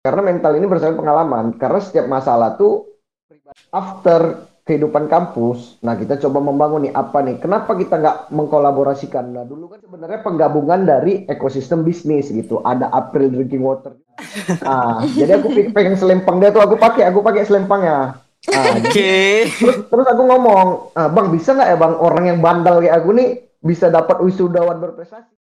karena mental ini berdasarkan pengalaman karena setiap masalah tuh after kehidupan kampus nah kita coba membangun nih apa nih kenapa kita nggak mengkolaborasikan nah dulu kan sebenarnya penggabungan dari ekosistem bisnis gitu ada April Drinking Water ah jadi aku pengen selempang dia tuh aku pakai aku pakai selempangnya Ah, Oke. Okay. Terus, terus aku ngomong, ah, bang bisa nggak ya bang orang yang bandel kayak aku nih bisa dapat wisudawan berprestasi?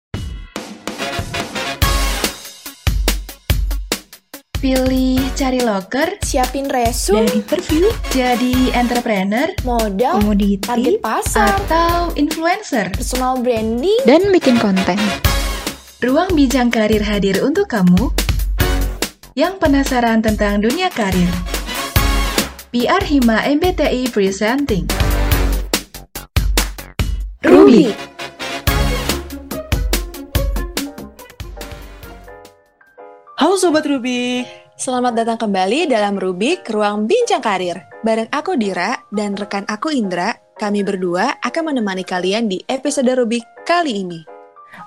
Pilih cari loker, siapin resume, dan interview, jadi entrepreneur, modal, komoditi, target pasar, atau influencer, personal branding, dan bikin konten. Ruang Bincang Karir hadir untuk kamu yang penasaran tentang dunia karir. PR Hima MBTI Presenting. Ruby Halo Sobat Ruby. Selamat datang kembali dalam Rubik Ruang Bincang Karir. Bareng aku Dira dan rekan aku Indra Kami berdua akan menemani kalian di episode Rubik kali ini.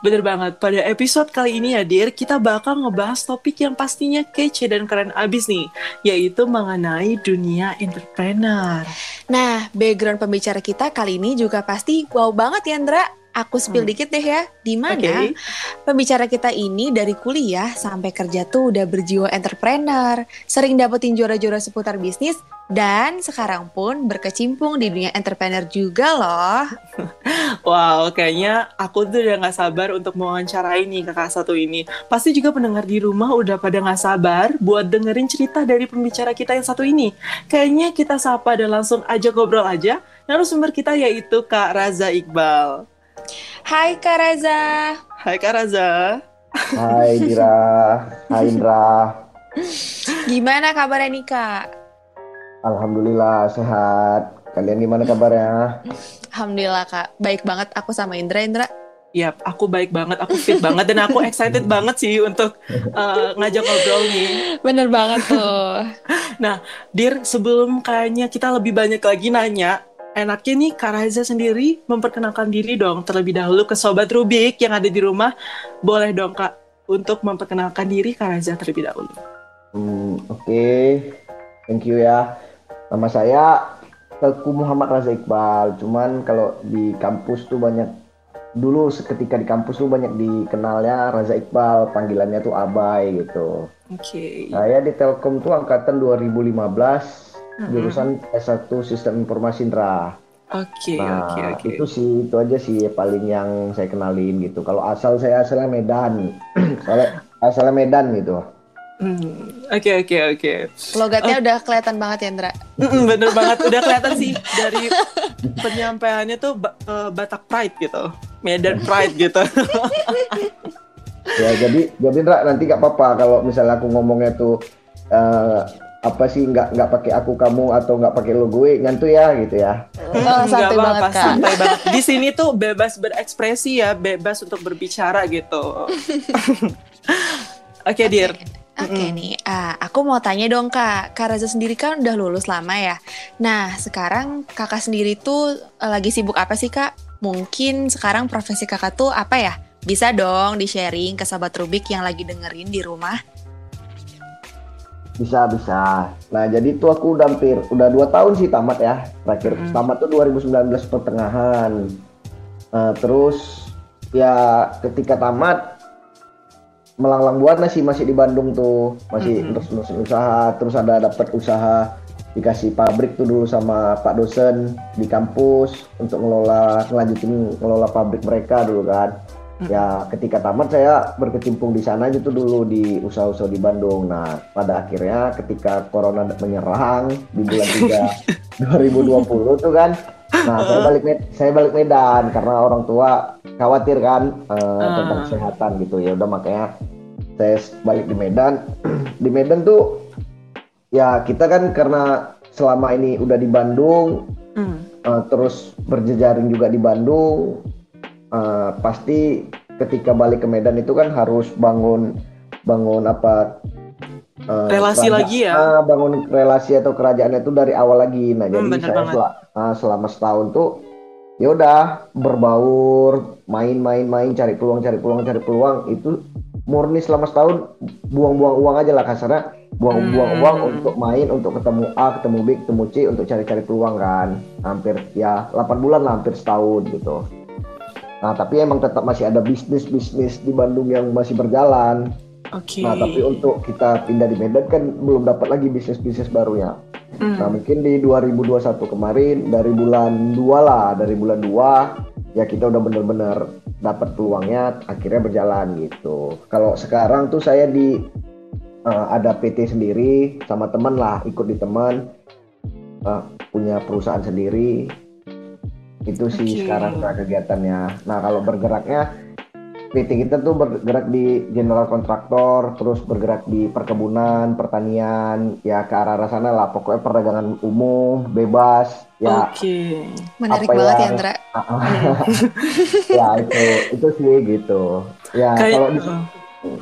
Bener banget, pada episode kali ini ya Dir, kita bakal ngebahas topik yang pastinya kece dan keren abis nih, yaitu mengenai dunia entrepreneur. Nah, background pembicara kita kali ini juga pasti wow banget ya Indra Aku spill hmm. dikit deh ya, di mana okay. pembicara kita ini dari kuliah sampai kerja tuh udah berjiwa entrepreneur, sering dapetin juara-juara seputar bisnis, dan sekarang pun berkecimpung di dunia entrepreneur juga loh. wow, kayaknya aku tuh udah gak sabar untuk mewawancarai nih kakak satu ini. Pasti juga pendengar di rumah udah pada gak sabar buat dengerin cerita dari pembicara kita yang satu ini. Kayaknya kita sapa dan langsung aja ngobrol aja. Narasumber kita yaitu Kak Raza Iqbal. Hai Kak Raza. Hai Kak Raza. Hai Dira. Hai Indra. Gimana kabarnya nih Kak? Alhamdulillah sehat. Kalian gimana kabarnya? Alhamdulillah Kak. Baik banget aku sama Indra. Indra? Yap, aku baik banget, aku fit banget, dan aku excited banget sih untuk uh, ngajak ngobrol nih. Bener banget tuh. nah, Dir, sebelum kayaknya kita lebih banyak lagi nanya, enaknya nih Kak Reza sendiri memperkenalkan diri dong terlebih dahulu ke Sobat Rubik yang ada di rumah. Boleh dong Kak untuk memperkenalkan diri Kak Reza terlebih dahulu. Hmm, Oke, okay. thank you ya. Nama saya Teku Muhammad Raza Iqbal. Cuman kalau di kampus tuh banyak dulu seketika di kampus tuh banyak dikenalnya Raza Iqbal, panggilannya tuh Abai gitu. Oke. Okay. Saya di Telkom tuh angkatan 2015 jurusan S1 Sistem Informasi Indra. Oke, nah, oke, oke. Itu sih itu aja sih paling yang saya kenalin gitu. Kalau asal saya asalnya Medan, soalnya asalnya Medan gitu. Hmm, oke oke oke. Logatnya oh. udah kelihatan banget ya Indra. bener banget, udah kelihatan sih dari penyampaiannya tuh uh, Batak Pride gitu, Medan Pride gitu. ya jadi jadi Indra nanti gak apa-apa kalau misalnya aku ngomongnya tuh uh, apa sih nggak nggak pakai aku kamu atau nggak pakai lo gue ngantu ya gitu ya oh, santai banget apa, santai banget di sini tuh bebas berekspresi ya bebas untuk berbicara gitu oke okay, dir Oke okay, mm. nih, uh, aku mau tanya dong kak, Kak Raza sendiri kan udah lulus lama ya. Nah sekarang kakak sendiri tuh uh, lagi sibuk apa sih kak? Mungkin sekarang profesi kakak tuh apa ya? Bisa dong di sharing ke sahabat Rubik yang lagi dengerin di rumah. Bisa bisa. Nah jadi itu aku udah hampir udah dua tahun sih tamat ya terakhir hmm. tamat tuh 2019 pertengahan. Nah, terus ya ketika tamat melanglang buat sih masih di Bandung tuh masih hmm. terus terus usaha terus ada dapat usaha dikasih pabrik tuh dulu sama Pak dosen di kampus untuk ngelola ngelanjutin ngelola pabrik mereka dulu kan ya ketika tamat saya berkecimpung di sana gitu dulu di usaha-usaha di Bandung. Nah, pada akhirnya ketika corona menyerang di bulan 3 2020 tuh kan Nah, saya balik saya balik Medan karena orang tua khawatir kan uh, tentang kesehatan gitu ya. Udah makanya saya balik di Medan. di Medan tuh ya kita kan karena selama ini udah di Bandung, mm. uh, terus berjejaring juga di Bandung, uh, pasti ketika balik ke Medan itu kan harus bangun bangun apa uh, relasi lagi ya? Uh, bangun relasi atau kerajaannya itu dari awal lagi. Nah hmm, jadi saya sel uh, selama setahun tuh ya udah berbaur main-main-main cari peluang cari peluang cari peluang. Itu murni selama setahun buang-buang uang aja lah kasarnya. Buang-buang Hmm. uang untuk main untuk ketemu A ketemu B ketemu C untuk cari-cari peluang kan. Hampir ya 8 bulan lah hampir setahun gitu nah tapi emang tetap masih ada bisnis bisnis di Bandung yang masih berjalan Oke. nah tapi untuk kita pindah di Medan kan belum dapat lagi bisnis bisnis barunya Hmm. Nah mungkin di 2021 kemarin dari bulan 2 lah dari bulan 2 ya kita udah bener-bener dapat peluangnya akhirnya berjalan gitu. Kalau sekarang tuh saya di eh, ada PT sendiri sama teman lah ikut di teman eh, punya perusahaan sendiri itu sih Oke. sekarang nah, kegiatannya. Nah kalau bergeraknya PT kita tuh bergerak di general kontraktor, terus bergerak di perkebunan, pertanian, ya ke arah arah sana lah. Pokoknya perdagangan umum, bebas, ya, Oke. Menarik Apa banget ya yang- Andra. ya itu itu sih gitu. Ya Kayak kalau di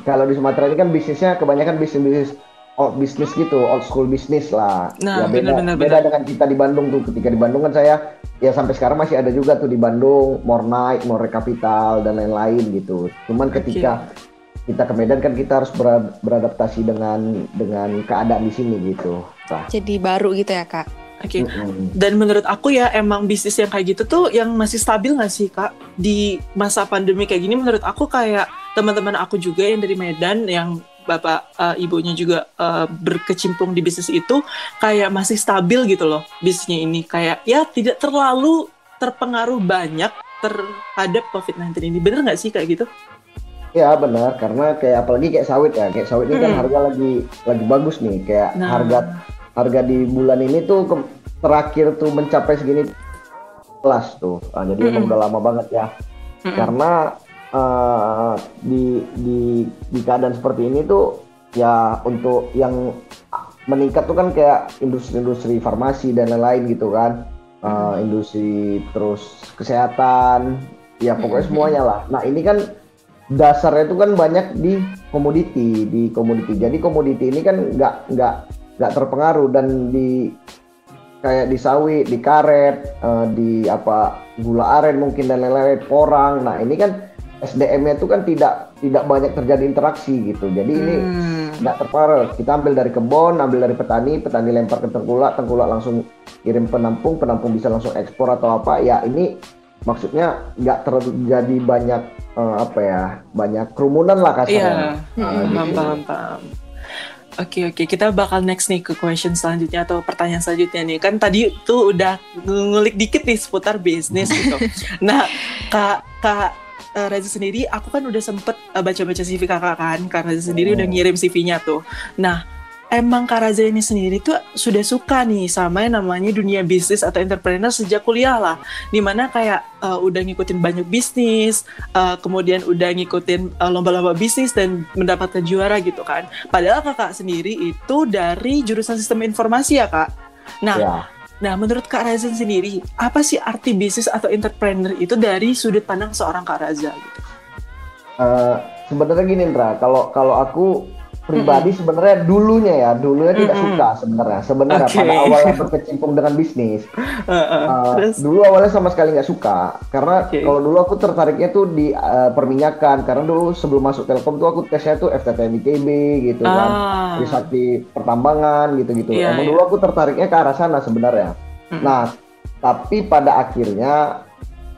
kalau di Sumatera ini kan bisnisnya kebanyakan bisnis bisnis old bisnis gitu, old school bisnis lah. Nah, ya beda benar, beda benar. dengan kita di Bandung tuh. Ketika di Bandung kan saya ya sampai sekarang masih ada juga tuh di Bandung, More Night, More Capital dan lain-lain gitu. Cuman ketika kita ke Medan kan kita harus berad- beradaptasi dengan dengan keadaan di sini gitu. Nah, Jadi baru gitu ya kak. Oke. mm-mm. Dan menurut aku ya emang bisnis yang kayak gitu tuh yang masih stabil nggak sih kak di masa pandemi kayak gini menurut aku kayak teman-teman aku juga yang dari Medan yang bapak eh, ibunya juga eh, berkecimpung di bisnis itu kayak masih stabil gitu loh bisnisnya ini kayak ya tidak terlalu terpengaruh banyak terhadap COVID-19 ini bener nggak sih kayak gitu? Ya benar karena kayak apalagi kayak sawit ya kayak sawit ini kan Mm. harga lagi lagi bagus nih kayak Nah. harga harga di bulan ini tuh ke- terakhir tuh mencapai segini kelas tuh Ah, jadi emang Mm-mm. udah lama banget ya Mm-mm. karena eh, di di di keadaan seperti ini tuh ya untuk yang meningkat tuh kan kayak industri-industri farmasi dan lain-lain gitu kan. Eh, industri terus kesehatan ya pokoknya semuanya lah. Nah ini kan dasarnya itu kan banyak di komoditi di komoditi. Jadi komoditi ini kan nggak nggak nggak terpengaruh dan di kayak di sawit di karet eh, di apa gula aren mungkin dan lain-lain porang. Nah ini kan SDM-nya itu kan tidak tidak banyak terjadi interaksi gitu jadi ini Hmm. nggak terpengaruh kita ambil dari kebun ambil dari petani petani lempar ke tengkulak tengkulak langsung kirim penampung penampung bisa langsung ekspor atau apa ya ini maksudnya nggak terjadi banyak eh, apa ya banyak kerumunan lah Iya, kasarnya Hmm, Ah, paham, gitu. paham, paham. Oke, oke. Kita bakal next nih ke question selanjutnya atau pertanyaan selanjutnya nih. Kan tadi tuh udah ngulik dikit nih seputar bisnis gitu. nah, Kak, Kak eh, Reza sendiri, aku kan udah sempet eh, baca-baca CV kakak kan. Kak Reza sendiri udah Oh. ngirim CV-nya tuh. Nah, emang Kak Reza ini sendiri tuh sudah suka nih sama yang namanya dunia bisnis atau entrepreneur sejak kuliah lah. Di mana kayak eh, udah ngikutin banyak bisnis, uh, kemudian udah ngikutin uh, lomba-lomba bisnis dan mendapatkan juara gitu kan. Padahal kakak sendiri itu dari jurusan sistem informasi ya kak. Nah, ya nah menurut kak Raza sendiri apa sih arti bisnis atau entrepreneur itu dari sudut pandang seorang kak Raza gitu? Eh, sebenarnya gini Indra, kalau kalau aku pribadi sebenarnya dulunya ya, dulunya tidak Mm-mm. suka sebenarnya. Sebenarnya Oke. pada awalnya berkecimpung dengan bisnis, Uh, uh, terus, dulu awalnya sama sekali nggak suka. Karena Oke. kalau dulu aku tertariknya tuh di eh, perminyakan. Karena dulu sebelum masuk Telkom tuh aku tesnya tuh FTTM ITB gitu kan. ah, Trisakti pertambangan gitu-gitu. Iya, Emang iya. dulu aku tertariknya ke arah sana sebenarnya. Mm. Nah, tapi pada akhirnya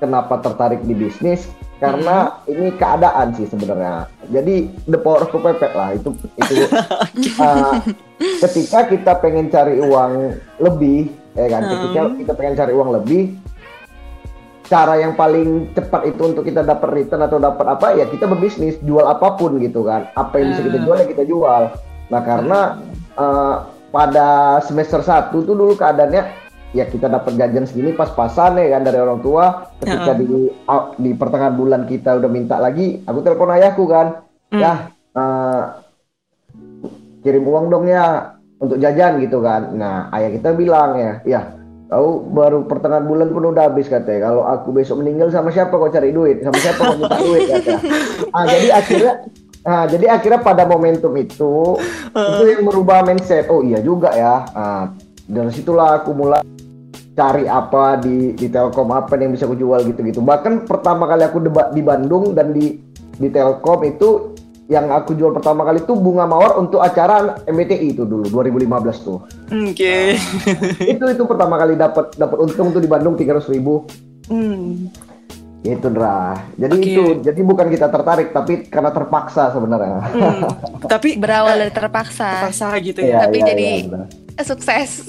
kenapa tertarik di bisnis? Karena ini keadaan sih sebenarnya. Jadi the power of kepepet lah itu itu uh, ketika kita pengen cari uang lebih, ya kan? Ketika Hmm. kita pengen cari uang lebih, cara yang paling cepat itu untuk kita dapat return atau dapat apa ya kita berbisnis jual apa pun gitu kan apa yang bisa kita Hmm. jual ya kita jual nah karena eh, pada semester 1 tuh dulu keadaannya ya kita dapat jajan segini pas-pasan ya kan dari orang tua ketika Hmm. di ah, di pertengahan bulan kita udah minta lagi aku telepon ayahku kan Hmm. ya eh, kirim uang dong ya untuk jajan gitu kan nah ayah kita bilang ya ya Kau baru pertengahan bulan pun udah habis katanya. Kalau aku besok meninggal sama siapa kau cari duit? Sama siapa kau minta duit katanya. Ah, jadi akhirnya ah, jadi akhirnya pada momentum itu itu yang merubah mindset. Oh iya juga ya. Ah, dari situlah aku mulai cari apa di di Telkom apa yang bisa aku jual gitu-gitu. Bahkan pertama kali aku debat di Bandung dan di di Telkom itu yang aku jual pertama kali itu bunga mawar untuk acara MBTI itu dulu 2015 tuh. Oke. itu itu pertama kali dapat dapat untung tuh di Bandung 300 ribu. Hmm. Itu Dra. Jadi Oke. itu jadi bukan kita tertarik tapi karena terpaksa sebenarnya. Hmm. Tapi Berawal dari terpaksa. terpaksa gitu Iya, ya. Tapi iya, jadi-. Eh, Sukses.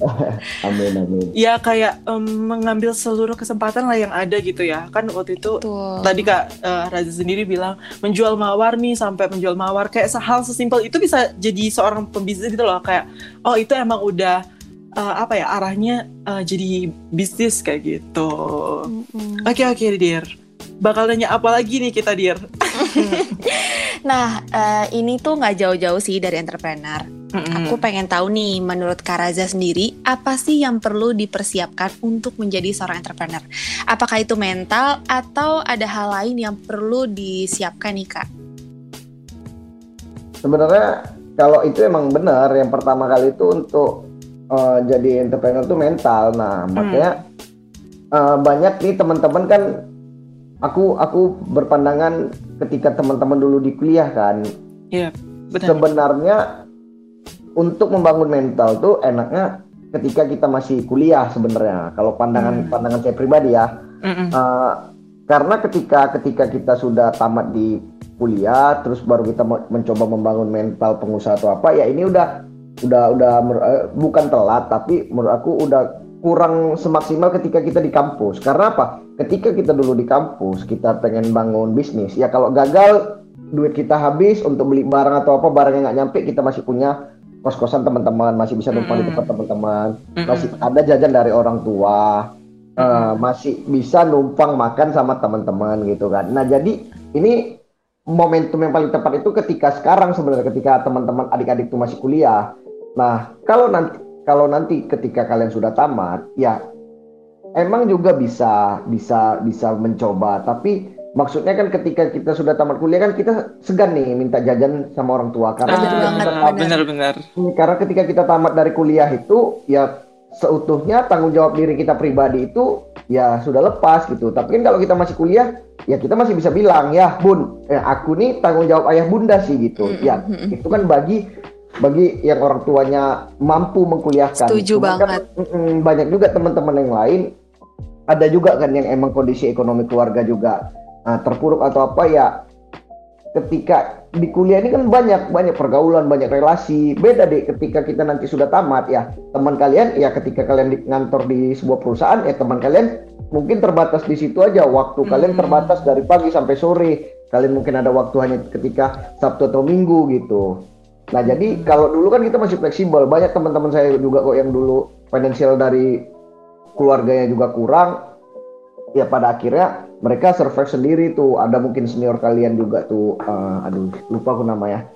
amin amin. Ya kayak em, mengambil seluruh kesempatan lah yang ada gitu ya. Kan waktu itu Betul. tadi Kak eh, Raza sendiri bilang menjual mawar nih sampai menjual mawar kayak hal sesimpel itu bisa jadi seorang pembisnis gitu loh kayak oh itu emang udah eh, apa ya arahnya eh, jadi bisnis kayak gitu. Oke oke Dir. Bakal nanya apa lagi nih kita Dir? Nah, eh, ini tuh nggak jauh-jauh sih dari entrepreneur. Mm-mm. Aku pengen tahu nih, menurut Kak Raza sendiri, apa sih yang perlu dipersiapkan untuk menjadi seorang entrepreneur? Apakah itu mental atau ada hal lain yang perlu disiapkan nih Kak? Sebenarnya kalau itu emang benar yang pertama kali itu untuk eh, jadi entrepreneur itu mental. Nah, makanya eh, banyak nih teman-teman kan aku aku berpandangan ketika teman-teman dulu di kuliah kan Iya, benar. sebenarnya untuk membangun mental tuh enaknya ketika kita masih kuliah sebenarnya. Kalau pandangan Hmm. pandangan saya pribadi ya, Mm-mm. Uh, karena ketika ketika kita sudah tamat di kuliah, terus baru kita mencoba membangun mental pengusaha atau apa, ya ini udah udah udah eh, bukan telat, tapi menurut aku udah kurang semaksimal ketika kita di kampus. Karena apa? Ketika kita dulu di kampus, kita pengen bangun bisnis, ya kalau gagal duit kita habis untuk beli barang atau apa barang yang nggak nyampe, kita masih punya kos-kosan teman-teman, masih bisa numpang di Mm-mm. tempat teman-teman, Mm-mm. masih ada jajan dari orang tua. Eh, masih bisa numpang makan sama teman-teman gitu kan. Nah jadi ini momentum yang paling tepat itu ketika sekarang sebenarnya ketika teman-teman adik-adik itu masih kuliah. Nah kalau nanti kalau nanti ketika kalian sudah tamat ya emang juga bisa bisa bisa mencoba tapi maksudnya kan ketika kita sudah tamat kuliah kan kita segan nih minta jajan sama orang tua karena Ah, kita benar-benar. Hmm, Karena ketika kita tamat dari kuliah itu ya seutuhnya tanggung jawab diri kita pribadi itu ya sudah lepas gitu. Tapi kan kalau kita masih kuliah ya kita masih bisa bilang ya bun, eh, aku nih tanggung jawab ayah bunda sih gitu. Mm, Ya mm, mm. itu kan bagi bagi yang orang tuanya mampu mengkuliahkan. Setuju Cuman banget. Kan, mm, banyak juga teman-teman yang lain ada juga kan yang emang kondisi ekonomi keluarga juga ah, terpuruk atau apa ya ketika di kuliah ini kan banyak banyak pergaulan banyak relasi. Beda deh ketika kita nanti sudah tamat ya. Teman kalian ya ketika kalian di ngantor di sebuah perusahaan ya teman kalian mungkin terbatas di situ aja. Waktu kalian Hmm. terbatas dari pagi sampai sore. Kalian mungkin ada waktu hanya ketika Sabtu atau Minggu gitu. Nah jadi kalau dulu kan kita masih fleksibel. Banyak teman-teman saya juga kok yang dulu finansial dari keluarganya juga kurang ya pada akhirnya mereka survive sendiri tuh. Ada mungkin senior kalian juga tuh. Eh, aduh lupa aku namanya.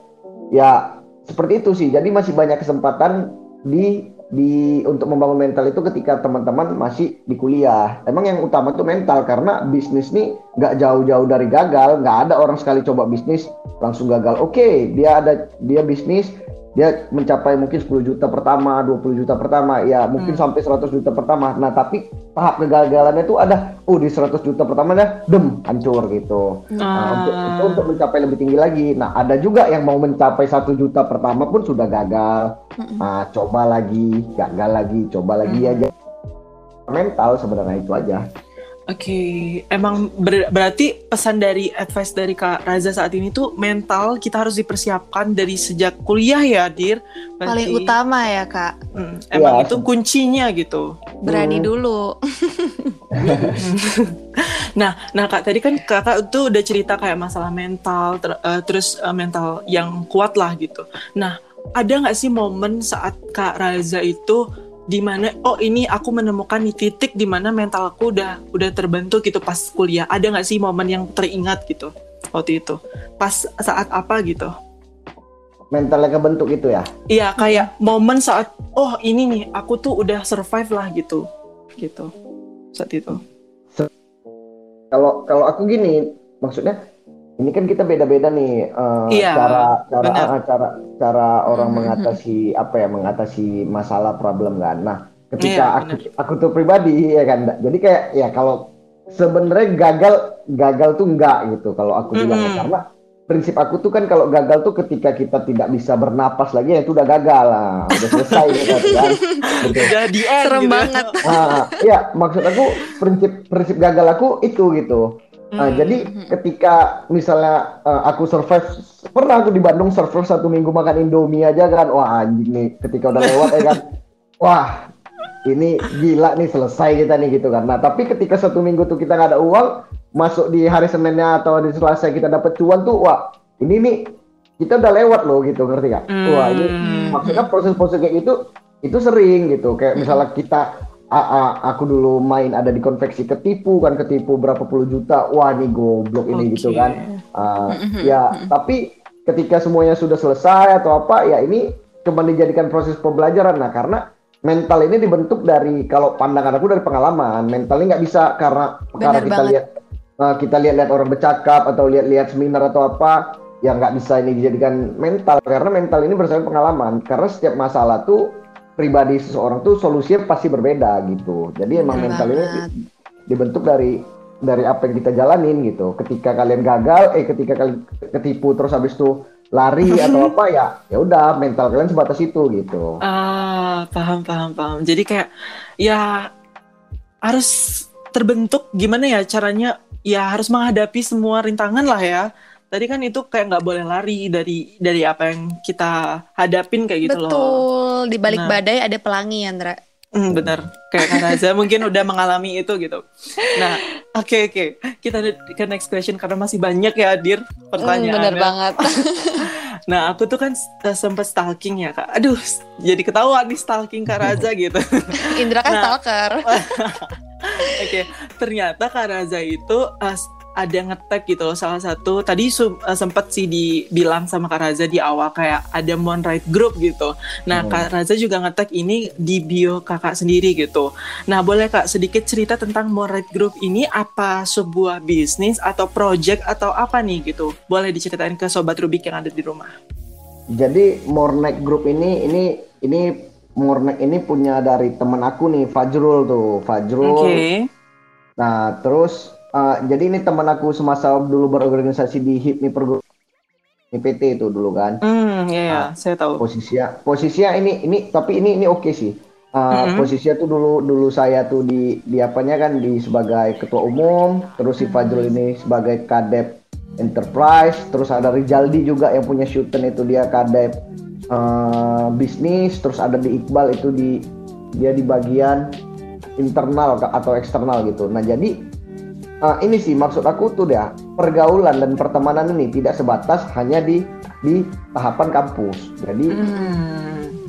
Ya seperti itu sih. Jadi masih banyak kesempatan di di untuk membangun mental itu ketika teman-teman masih di kuliah. Emang yang utama tuh mental karena bisnis nih nggak jauh-jauh dari gagal. Nggak ada orang sekali coba bisnis langsung gagal. Oke dia ada dia bisnis dia mencapai mungkin 10 juta pertama, 20 juta pertama, ya mungkin sampai 100 juta pertama. Nah, tapi tahap kegagalannya itu ada, oh di 100 juta pertama dah, dem, hancur gitu. Nah, untuk, Ah. itu untuk mencapai lebih tinggi lagi. Nah, ada juga yang mau mencapai 1 juta pertama pun sudah gagal. Nah, coba lagi, gagal lagi, coba lagi aja. Mental sebenarnya itu aja. Oke, emang ber- berarti pesan dari advice dari Kak Raza saat ini tuh mental kita harus dipersiapkan dari sejak kuliah ya, Dir. Berarti, Paling utama ya Kak, Hmm, emang Ya, itu kuncinya gitu. berani Hmm. dulu. Nah, nah Kak tadi kan Kakak tuh udah cerita kayak masalah mental, ter- eh, terus eh, mental yang kuat lah gitu. Nah, ada nggak sih momen saat Kak Raza itu di mana oh ini aku menemukan nih titik di mana mentalku udah udah terbentuk gitu pas kuliah. Ada nggak sih momen yang teringat gitu waktu itu? Pas saat apa gitu? Mentalnya kebentuk itu ya. Iya, kayak momen saat oh ini nih aku tuh udah survive lah gitu. Gitu. Saat itu. Kalau kalau aku gini, maksudnya ini kan kita beda-beda nih eh, Iya, cara cara benar. ah, cara cara orang Mhm. mengatasi apa ya mengatasi masalah problem kan. Nah, ketika Iya, aku aku tuh pribadi ya kan. Jadi kayak ya kalau sebenarnya gagal gagal tuh enggak gitu kalau aku bilang ya. Mhm. karena prinsip aku tuh kan kalau gagal tuh ketika kita tidak bisa bernapas lagi ya itu udah gagal lah, udah selesai gitu kan. Gitu. Udah di end Serem gitu. banget. Ah, ya maksud aku prinsip prinsip gagal aku itu gitu. Ah, Hmm. Jadi ketika misalnya ah, aku survive, pernah aku di Bandung survive satu minggu makan Indomie aja kan, wah anjing nih ketika udah lewat ya kan, wah ini gila nih selesai kita nih gitu kan. Nah tapi ketika satu minggu tuh kita nggak ada uang, masuk di hari Seninnya atau di Selasa kita dapat cuan tuh, wah ini nih kita udah lewat loh gitu ngerti gak? Wah ini Hmm. maksudnya proses-proses kayak gitu itu sering gitu kayak misalnya kita a- a- aku dulu main ada di konveksi ketipu kan ketipu berapa puluh juta. Wah ini goblok ini gitu Oke. kan. Ah, ya tapi ketika semuanya sudah selesai atau apa ya ini cuma dijadikan proses pembelajaran. Nah karena mental ini dibentuk dari kalau pandangan aku dari pengalaman mental ini nggak bisa karena karena Benar kita banget. lihat uh, kita lihat-lihat orang bercakap atau lihat-lihat seminar atau apa ya nggak bisa ini dijadikan mental. Karena mental ini berdasarkan pengalaman. Karena setiap masalah tuh pribadi seseorang tuh solusinya pasti berbeda gitu. Jadi emang Benar mental ini dibentuk dari dari apa yang kita jalanin gitu. Ketika kalian gagal eh ketika kalian ketipu terus habis itu lari atau apa ya ya udah mental kalian sebatas itu gitu. Ah, paham, paham, paham. Jadi kayak ya harus terbentuk gimana ya caranya? Ya harus menghadapi semua rintangan lah ya. Tadi kan itu kayak nggak boleh lari dari dari apa yang kita hadapin kayak gitu loh. Betul, di balik Nah. badai ada pelangi, Andra. Hmm, bener. Kayak Kak Raza mungkin udah mengalami itu gitu. Nah, oke oke. Kita ke next question karena masih banyak ya Adir Hmm, pertanyaannya. bener banget. Nah, aku tuh kan uh, sempet stalking ya kak. Aduh, jadi ketahuan nih stalking Kak Raza gitu. Indra kan Nah. stalker. Oke, ternyata Kak Raza itu uh, ada ngetek gitu loh salah satu tadi uh, sempet sih dibilang sama Kak Raza di awal kayak ada Moonlight Group gitu. Nah, Hmm. Kak Raza juga ngetek ini di bio kakak sendiri gitu. Nah, boleh Kak sedikit cerita tentang Moonlight Group ini apa sebuah bisnis atau project atau apa nih gitu? Boleh diceritain ke sobat Rubik yang ada di rumah. Jadi Mornek Group ini ini ini Mornek ini punya dari temen aku nih Fajrul tuh Fajrul. Oke. Nah terus uh, jadi ini temen aku semasa dulu berorganisasi di HIPMI Perguruan PT itu dulu kan. Hmm, ya, ya, saya tahu. Posisinya posisinya ini ini tapi ini ini oke sih. Uh, Mhm. Posisinya tuh dulu dulu saya tuh di di apanya kan di sebagai ketua umum, terus si Fajrul ini sebagai kadep enterprise, terus ada Rijaldi juga yang punya Shooten itu dia kadep uh, bisnis, terus ada di Iqbal itu di dia di bagian internal atau eksternal gitu. Nah jadi uh, ini sih maksud aku tuh ya pergaulan dan pertemanan ini tidak sebatas hanya di di tahapan kampus. Jadi Hmm.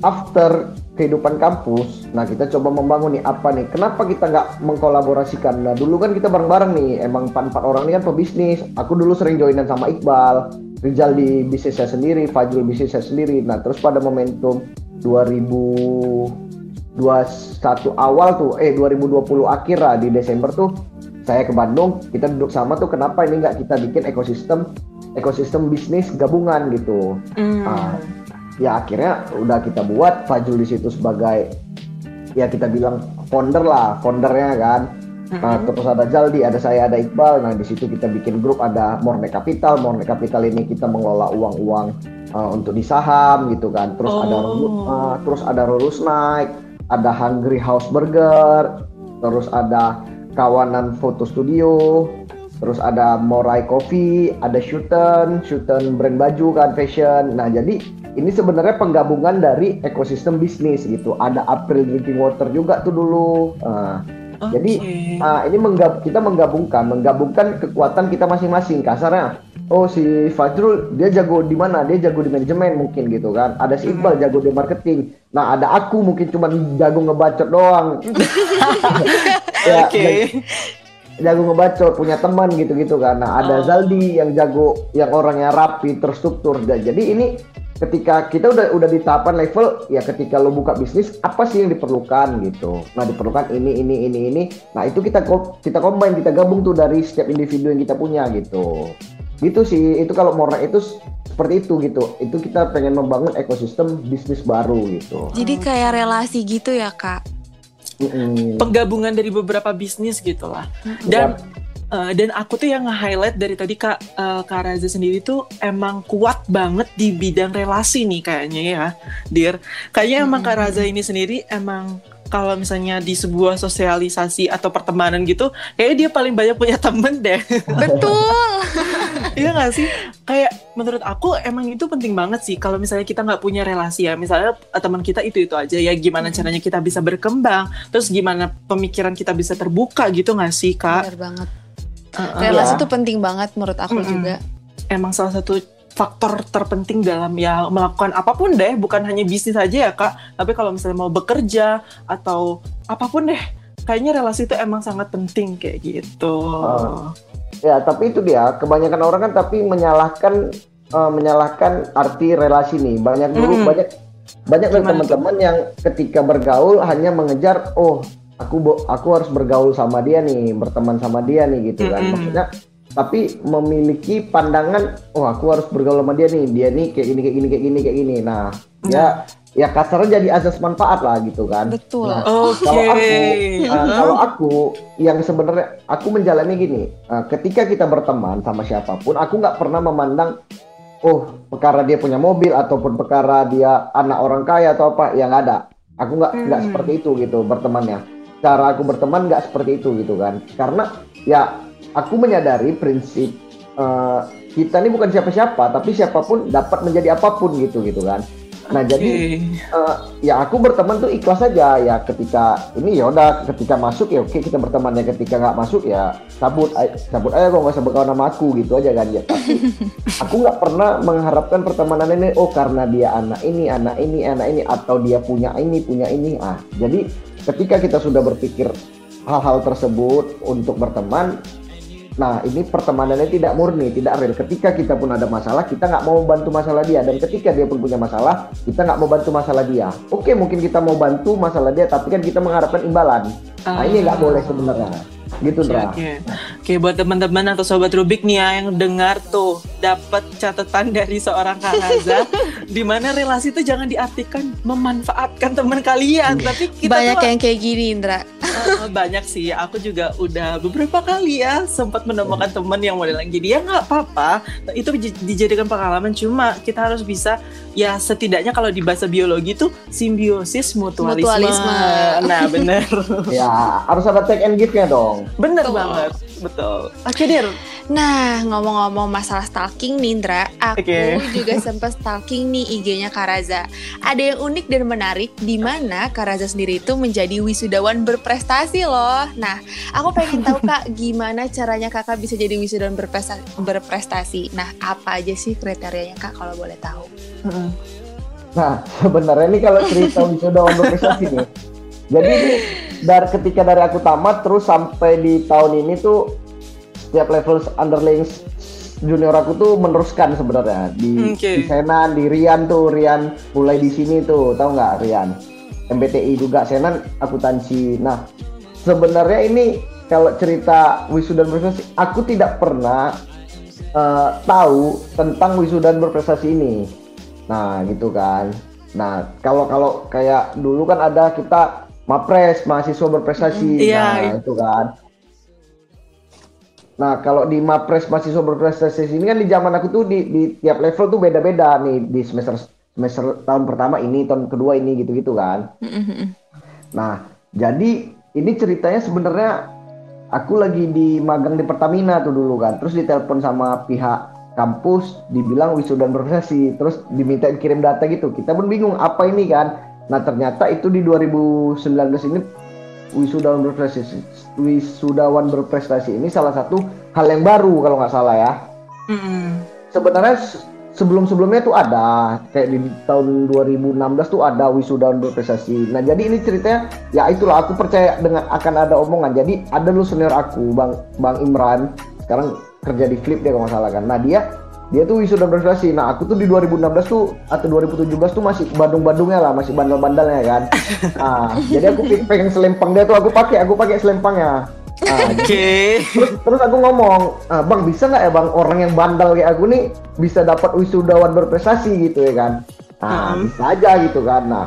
after kehidupan kampus, nah kita coba membangun nih apa nih? Kenapa kita nggak mengkolaborasikan? Nah dulu kan kita bareng-bareng nih, emang empat empat orang ini kan pebisnis. Aku dulu sering joinan sama Iqbal, Rizal di bisnisnya sendiri, Fajrul bisnisnya sendiri. Nah terus pada momentum 2021 awal tuh, eh 2020 akhir lah di Desember tuh, saya ke Bandung, kita duduk sama tuh kenapa ini nggak kita bikin ekosistem ekosistem bisnis gabungan gitu. Hmm. Ah, ya akhirnya udah kita buat Fajul di situ sebagai ya kita bilang founder lah foundernya kan. Nah, terus ada Jaldi ada saya ada Iqbal. Nah di situ kita bikin grup ada Morne Capital. Morne Capital ini kita mengelola uang-uang uh, untuk di saham gitu kan. Terus ada Oh. Rulu- uh, terus ada Rulus Night ada Hungry House Burger terus ada kawanan foto studio terus ada Morai Coffee, ada Shooten, Shooten brand baju kan fashion. Nah jadi ini sebenarnya penggabungan dari ekosistem bisnis gitu. Ada April Drinking Water juga tuh dulu. Nah, Jadi Oke. ah, ini menggab kita menggabungkan, menggabungkan kekuatan kita masing-masing. Kasarnya, oh si Fajrul dia jago di mana? Dia jago di manajemen mungkin gitu kan. Ada si Iqbal jago di marketing. Nah ada aku mungkin cuma jago ngebacot doang. Ya, Oke. dan- jago ngebacot punya teman gitu-gitu kan. Nah ada Oh. Zaldi yang jago yang orangnya rapi terstruktur. Dan jadi ini ketika kita udah udah di tahapan level ya ketika lo buka bisnis apa sih yang diperlukan gitu? Nah diperlukan ini ini ini ini. Nah itu kita kita combine kita gabung tuh dari setiap individu yang kita punya gitu. Gitu sih. Itu kalau Morna itu seperti itu gitu. Itu kita pengen membangun ekosistem bisnis baru gitu. Jadi kayak relasi gitu ya, Kak. Mm-mm. penggabungan dari beberapa bisnis gitu lah. Dan Uh, dan aku tuh yang nge-highlight dari tadi Kak, uh, Kak Raza sendiri tuh emang kuat banget di bidang relasi nih kayaknya ya, Dir. Kayaknya emang Kak Raza ini sendiri emang kalau misalnya di sebuah sosialisasi atau pertemanan gitu, kayaknya dia paling banyak punya temen deh. Betul. iya gak sih? Kayak menurut aku emang itu penting banget sih kalau misalnya kita nggak punya relasi ya. Misalnya eh, teman kita itu itu aja ya. Gimana caranya kita bisa berkembang? Terus gimana pemikiran kita bisa terbuka gitu gak sih kak? Benar banget. Uh, uh, relasi itu ya. penting banget menurut aku mm -mm. juga. Emang salah satu faktor terpenting dalam ya melakukan apa pun deh, bukan hanya bisnis aja ya kak, tapi kalau misalnya mau bekerja atau apa pun deh, kayaknya relasi itu emang sangat penting kayak gitu. Uh, ya, tapi itu dia kebanyakan orang kan tapi menyalahkan uh, menyalahkan arti relasi nih. Banyak dulu hmm. banyak banyak dari teman-teman yang ketika bergaul hanya mengejar oh aku aku harus bergaul sama dia nih, berteman sama dia nih gitu kan. Maksudnya tapi memiliki pandangan oh aku harus bergaul sama dia nih. Dia nih kayak gini kayak gini kayak gini kayak gini. Nah hmm. ya ya kasarnya jadi asas manfaat lah gitu kan. Betul. Nah, okay. kalau aku uh, kalau aku yang sebenarnya aku menjalani gini uh, ketika kita berteman sama siapa pun aku nggak pernah memandang oh perkara dia punya mobil ataupun perkara dia anak orang kaya atau apa yang ada. Aku nggak nggak hmm. seperti itu gitu bertemannya. Cara aku berteman nggak seperti itu gitu kan. Karena ya aku menyadari prinsip uh, kita ini bukan siapa-siapa, tapi siapa pun dapat menjadi apa pun gitu gitu kan. Nah okay. jadi uh, ya aku berteman tuh ikhlas aja ya ketika ini ya udah ketika masuk ya oke kita berteman ya ketika nggak masuk ya cabut cabut aja kok nggak usah berkawan sama aku gitu aja kan ya tapi aku nggak pernah mengharapkan pertemanan ini oh karena dia anak ini anak ini anak ini atau dia punya ini punya ini ah jadi ketika kita sudah berpikir hal-hal tersebut untuk berteman Nah, ini pertemanannya tidak murni, tidak real. Ketika kita pun ada masalah, kita nggak mau bantu masalah dia. Dan ketika dia pun punya masalah, kita nggak mau bantu masalah dia. Oke, mungkin kita mau bantu masalah dia, tapi kan kita mengharapkan imbalan. Nah, ini nggak boleh sebenarnya gitu okay, Oke, okay. okay, buat teman-teman atau sobat Rubik nih ya yang dengar tuh dapat catatan dari seorang Kak Raza di mana relasi itu jangan diartikan memanfaatkan teman kalian, tapi kita banyak tuh, yang kayak gini Indra. Uh, banyak sih, aku juga udah beberapa kali ya sempat menemukan teman yang modelan gini ya nggak apa-apa, itu dijadikan pengalaman cuma kita harus bisa ya setidaknya kalau di bahasa biologi tuh simbiosis mutualisme. mutualisme. Nah bener. ya harus ada take and give-nya dong. Bener betul. banget, betul. Oke, Dir. Nah, ngomong-ngomong masalah stalking Nindra, aku okay. juga sempat stalking nih IG-nya Karaza. Ada yang unik dan menarik di mana Karaza sendiri itu menjadi wisudawan berprestasi loh. Nah, aku pengen tahu Kak, gimana caranya Kakak bisa jadi wisudawan berprestasi? Nah, apa aja sih kriterianya Kak kalau boleh tahu? Nah, sebenarnya ini kalau cerita wisudawan berprestasi nih. Jadi ini dari ketika dari aku tamat terus sampai di tahun ini tuh setiap level underling junior aku tuh meneruskan sebenarnya di okay. di Senan, di Rian tuh Rian mulai di sini tuh tahu nggak Rian MBTI juga Senan akuntansi. Nah sebenarnya ini kalau cerita wisuda berprestasi aku tidak pernah uh, tahu tentang wisuda berprestasi ini. Nah gitu kan. Nah kalau kalau kayak dulu kan ada kita Mapres mahasiswa berprestasi. Mm, iya, nah, itu kan. Nah, kalau di Mapres mahasiswa berprestasi ini kan di zaman aku tuh di, di tiap level tuh beda-beda nih di semester semester tahun pertama ini, tahun kedua ini gitu-gitu kan. Mm-hmm. Nah, jadi ini ceritanya sebenarnya aku lagi di magang di Pertamina tuh dulu kan. Terus ditelepon sama pihak kampus dibilang wisuda berprestasi, terus diminta kirim data gitu. Kita pun bingung apa ini kan Nah ternyata itu di 2019 ini wisudawan berprestasi wisudawan berprestasi ini salah satu hal yang baru kalau nggak salah ya. Mm-hmm. Sebenarnya sebelum-sebelumnya tuh ada kayak di tahun 2016 tuh ada wisudawan berprestasi. Nah jadi ini ceritanya ya itulah aku percaya dengan akan ada omongan. Jadi ada dulu senior aku Bang Bang Imran sekarang kerja di Flip dia kalau nggak salah kan. Nah dia dia tuh wisuda berprestasi. Nah aku tuh di 2016 tuh atau 2017 tuh masih Bandung-Bandungnya lah, masih bandel-bandelnya kan. Nah, jadi aku pengen selempang dia tuh aku pakai, aku pakai selempangnya. Nah, Oke. Okay. Terus, terus aku ngomong, ah, bang bisa nggak ya bang orang yang bandel kayak aku nih bisa dapat wisudawan berprestasi gitu ya kan? Nah hmm. bisa aja gitu kan. Nah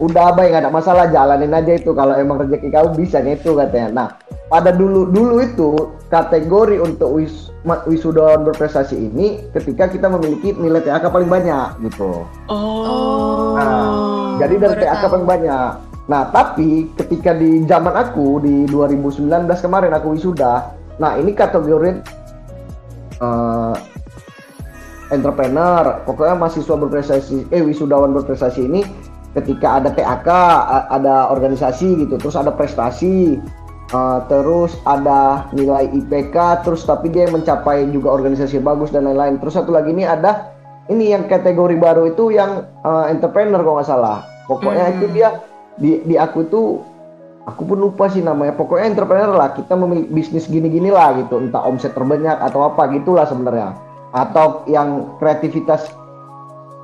udah abang nggak ada masalah jalanin aja itu kalau emang rezeki kamu bisa itu katanya. Nah pada dulu dulu itu kategori untuk wis, wisudawan berprestasi ini ketika kita memiliki nilai TAK paling banyak gitu. Oh. Nah, jadi dari baru TAK tahu. paling banyak. Nah, tapi ketika di zaman aku di 2019 kemarin aku wisuda. Nah, ini kategori eh, entrepreneur, pokoknya mahasiswa berprestasi, eh wisudawan berprestasi ini ketika ada TAK, a- ada organisasi gitu, terus ada prestasi, eh, terus ada nilai IPK, terus tapi dia mencapai juga organisasi bagus dan lain-lain. Terus satu lagi ini ada ini yang kategori baru itu yang eh, entrepreneur kalau nggak salah. Pokoknya Hmm. itu dia di di aku tuh aku pun lupa sih namanya. Pokoknya entrepreneur lah. Kita memiliki bisnis gini-gini lah gitu. Entah omset terbanyak atau apa gitulah sebenarnya. Atau yang kreativitas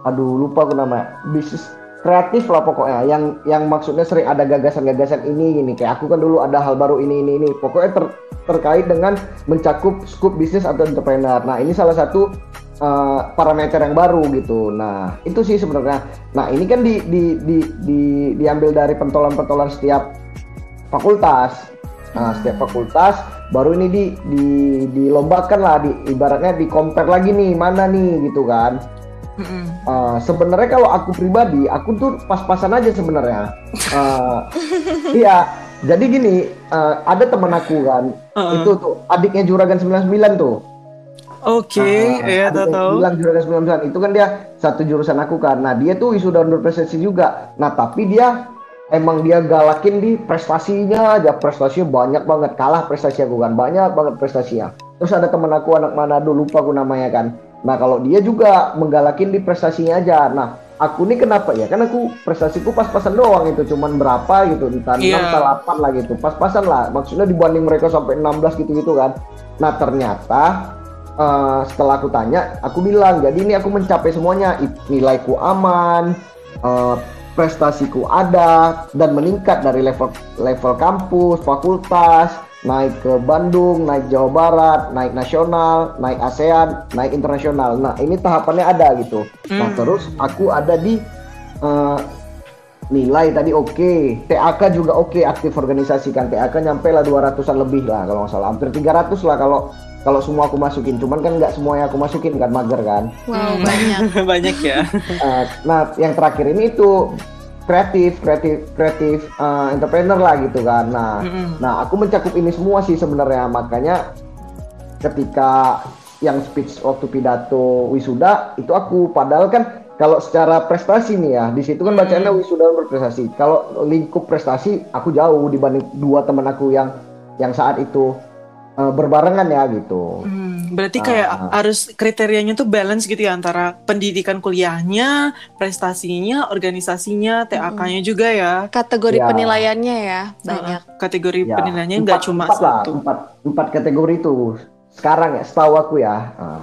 aduh lupa aku namanya. Bisnis kreatif lah pokoknya. Yang yang maksudnya sering ada gagasan-gagasan ini gini kayak aku kan dulu ada hal baru ini ini ini. Pokoknya ter- terkait dengan mencakup scope bisnis atau entrepreneur. Nah ini salah satu uh, parameter yang baru gitu. Nah itu sih sebenarnya. Nah ini kan di di di, di- diambil dari pentolan-pentolan setiap fakultas. Nah setiap fakultas baru ini di di dilombakan lah. Di ibaratnya di compare lagi nih mana nih gitu kan Uh, sebenarnya kalau aku pribadi, aku tuh pas-pasan aja sebenarnya. Uh, iya, jadi gini, uh, ada teman aku kan, Uh-uh. itu tuh adiknya Juragan 99 tuh. Oke, Ah, ya adiknya tahu tahu. Bilang Juragan 99 itu kan dia satu jurusan aku kan. Nah, dia tuh wisuda berprestasi juga. Nah, tapi dia emang dia galakin di prestasinya aja, prestasinya banyak banget. Kalah prestasi aku kan, banyak banget prestasinya. Terus ada teman aku anak Manado lupa aku namanya kan. Nah, kalau dia juga menggalakin di prestasinya aja. Nah, aku nih kenapa ya? Kan aku prestasiku pas-pasan doang itu, cuman berapa gitu, entah 6 Iya. atau 8 lah gitu. Pas-pasan lah. Maksudnya dibanding mereka sampai 16 gitu-gitu kan. Nah, ternyata eh, setelah aku tanya, aku bilang, jadi ini aku mencapai semuanya, nilaiku aman, eh, prestasiku ada dan meningkat dari level level kampus, fakultas, naik ke Bandung, naik Jawa Barat, naik nasional, naik ASEAN, naik internasional. Nah, ini tahapannya ada gitu. Nah, Hmm. terus aku ada di eh, nilai tadi oke, TAK juga oke, aktif organisasi kan TAK nyampe lah 200-an lebih lah kalau nggak salah, hampir 300 lah kalau kalau semua aku masukin, cuman kan nggak semuanya aku masukin kan mager kan. Wow, Hmm. banyak. Banyak ya. Eh, nah, yang terakhir ini itu kreatif, kreatif, kreatif eh, entrepreneur lah gitu kan. Nah, Mm-mm. nah aku mencakup ini semua sih sebenarnya. Makanya ketika yang speech waktu pidato wisuda itu aku padahal kan kalau secara prestasi nih ya di situ kan bacanya wisuda berprestasi. Kalau lingkup prestasi aku jauh dibanding dua teman aku yang yang saat itu eh, berbarengan ya gitu. Hmm, berarti kayak Ah. harus kriterianya tuh balance gitu ya antara pendidikan kuliahnya, prestasinya, organisasinya, TAK-nya juga ya. Kategori Ya. penilaiannya ya, banyak. Uh, kategori Ya, penilaiannya nggak cuma empat lah, satu. empat, empat kategori itu sekarang ya setahu aku ya Nah,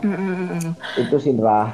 Mm, mm, mm, mm. itu sih Indra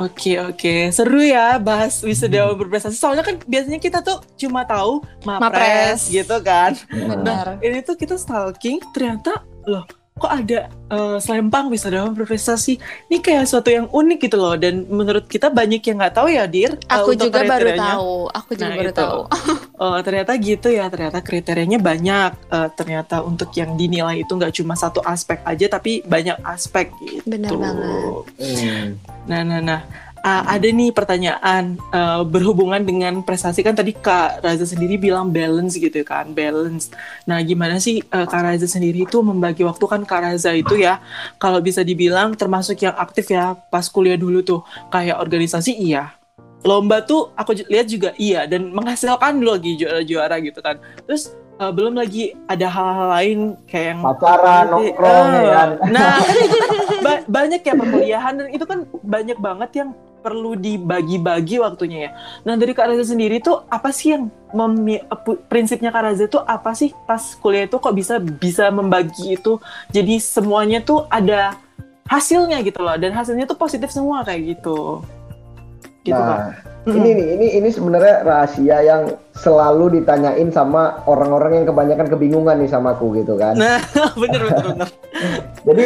Oke oke seru ya bahas wisuda berprestasi. Soalnya kan biasanya kita tuh cuma tahu mapres, Mapres. gitu kan. Benar. Ini tuh kita stalking ternyata loh kok ada eh, selempang wisuda berprestasi. Ini kayak suatu yang unik gitu loh dan menurut kita banyak yang nggak tahu ya Dir. Aku untuk juga baru kriterianya. tahu. Aku juga Nah, baru itu. tahu. Oh, ternyata gitu ya. Ternyata kriterianya banyak. Eh, ternyata untuk yang dinilai itu nggak cuma satu aspek aja, tapi banyak aspek gitu. Benar banget. Hmm. Nah, nah, nah. Ah, ada nih pertanyaan eh, berhubungan dengan prestasi. Kan tadi Kak Raza sendiri bilang balance gitu kan, balance. Nah, gimana sih eh, Kak Raza sendiri itu membagi waktu? Kan Kak Raza itu ya, kalau bisa dibilang termasuk yang aktif ya pas kuliah dulu tuh, kayak organisasi iya, lomba tuh aku lihat juga iya dan menghasilkan dulu lagi juara-juara gitu kan. Terus eh, belum lagi ada hal-hal lain kayak yang pacaran nongkrong ya kan? Nah, ba- banyak ya perkuliahan dan itu kan banyak banget yang perlu dibagi-bagi waktunya ya. Nah dari Kak Reza sendiri tuh apa sih yang memi- prinsipnya Kak Reza tuh apa sih pas kuliah itu kok bisa bisa membagi itu jadi semuanya tuh ada hasilnya gitu loh dan hasilnya tuh positif semua kayak gitu. Gitu Kak. nah ini nih ini ini sebenarnya rahasia yang selalu ditanyain sama orang-orang yang kebanyakan kebingungan nih sama aku gitu kan Nah, bener bener bener. jadi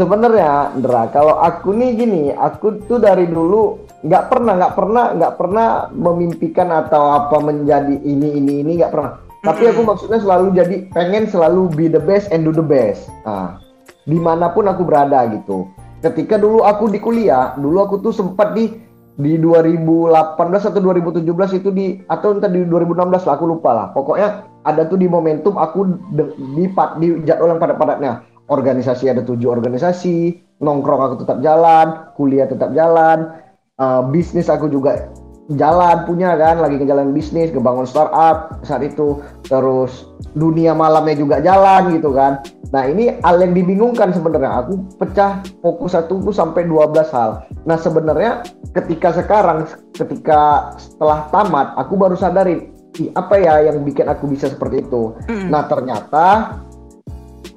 sebenarnya Indra kalau aku nih gini aku tuh dari dulu nggak pernah nggak pernah nggak pernah memimpikan atau apa menjadi ini ini ini nggak pernah Tapi aku maksudnya selalu jadi pengen selalu be the best and do the best. Nah, di mana pun aku berada gitu. Ketika dulu aku di kuliah, dulu aku tuh sempat di di 2018 atau 2017 itu di atau entah di 2016 lah aku lupa lah. Pokoknya ada tuh di momentum aku di, di, di jadwal yang padat-padatnya. Organisasi ada tujuh organisasi, nongkrong aku tetap jalan, kuliah tetap jalan, uh, bisnis aku juga jalan punya kan lagi ngejalan bisnis ngebangun startup saat itu. Terus dunia malamnya juga jalan gitu kan. Nah ini hal yang dibingungkan sebenarnya. Aku pecah fokus satu tuh sampai 12 hal. Nah sebenarnya ketika sekarang ketika setelah tamat aku baru sadarin apa ya yang bikin aku bisa seperti itu? Mm. nah ternyata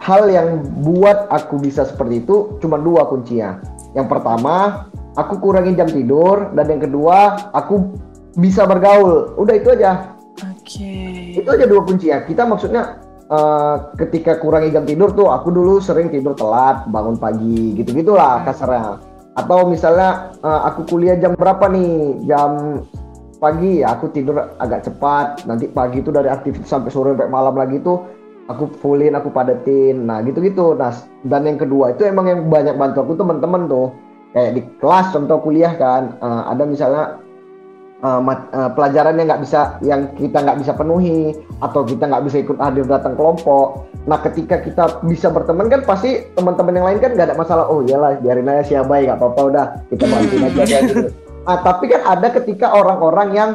hal yang buat aku bisa seperti itu cuma dua kuncinya. Yang pertama aku kurangin jam tidur dan yang kedua aku bisa bergaul. Udah itu aja. Oke. Okay. itu aja dua kunci ya kita maksudnya uh, ketika kurangi jam tidur tuh aku dulu sering tidur telat bangun pagi gitu gitulah hmm. kasarnya. Atau misalnya uh, aku kuliah jam berapa nih? Jam pagi ya aku tidur agak cepat. Nanti pagi itu dari aktivitas sampai sore sampai malam lagi tuh aku fullin aku padetin. Nah gitu gitu nah dan yang kedua itu emang yang banyak bantu aku teman-teman tuh. Kayak di kelas contoh kuliah kan uh, ada misalnya uh, mat, uh, pelajaran yang nggak bisa yang kita nggak bisa penuhi atau kita nggak bisa ikut hadir datang kelompok. Nah ketika kita bisa berteman kan pasti teman-teman yang lain kan nggak ada masalah oh iyalah biarin aja si abai nggak apa-apa udah kita bantuin aja gitu. Nah tapi kan ada ketika orang-orang yang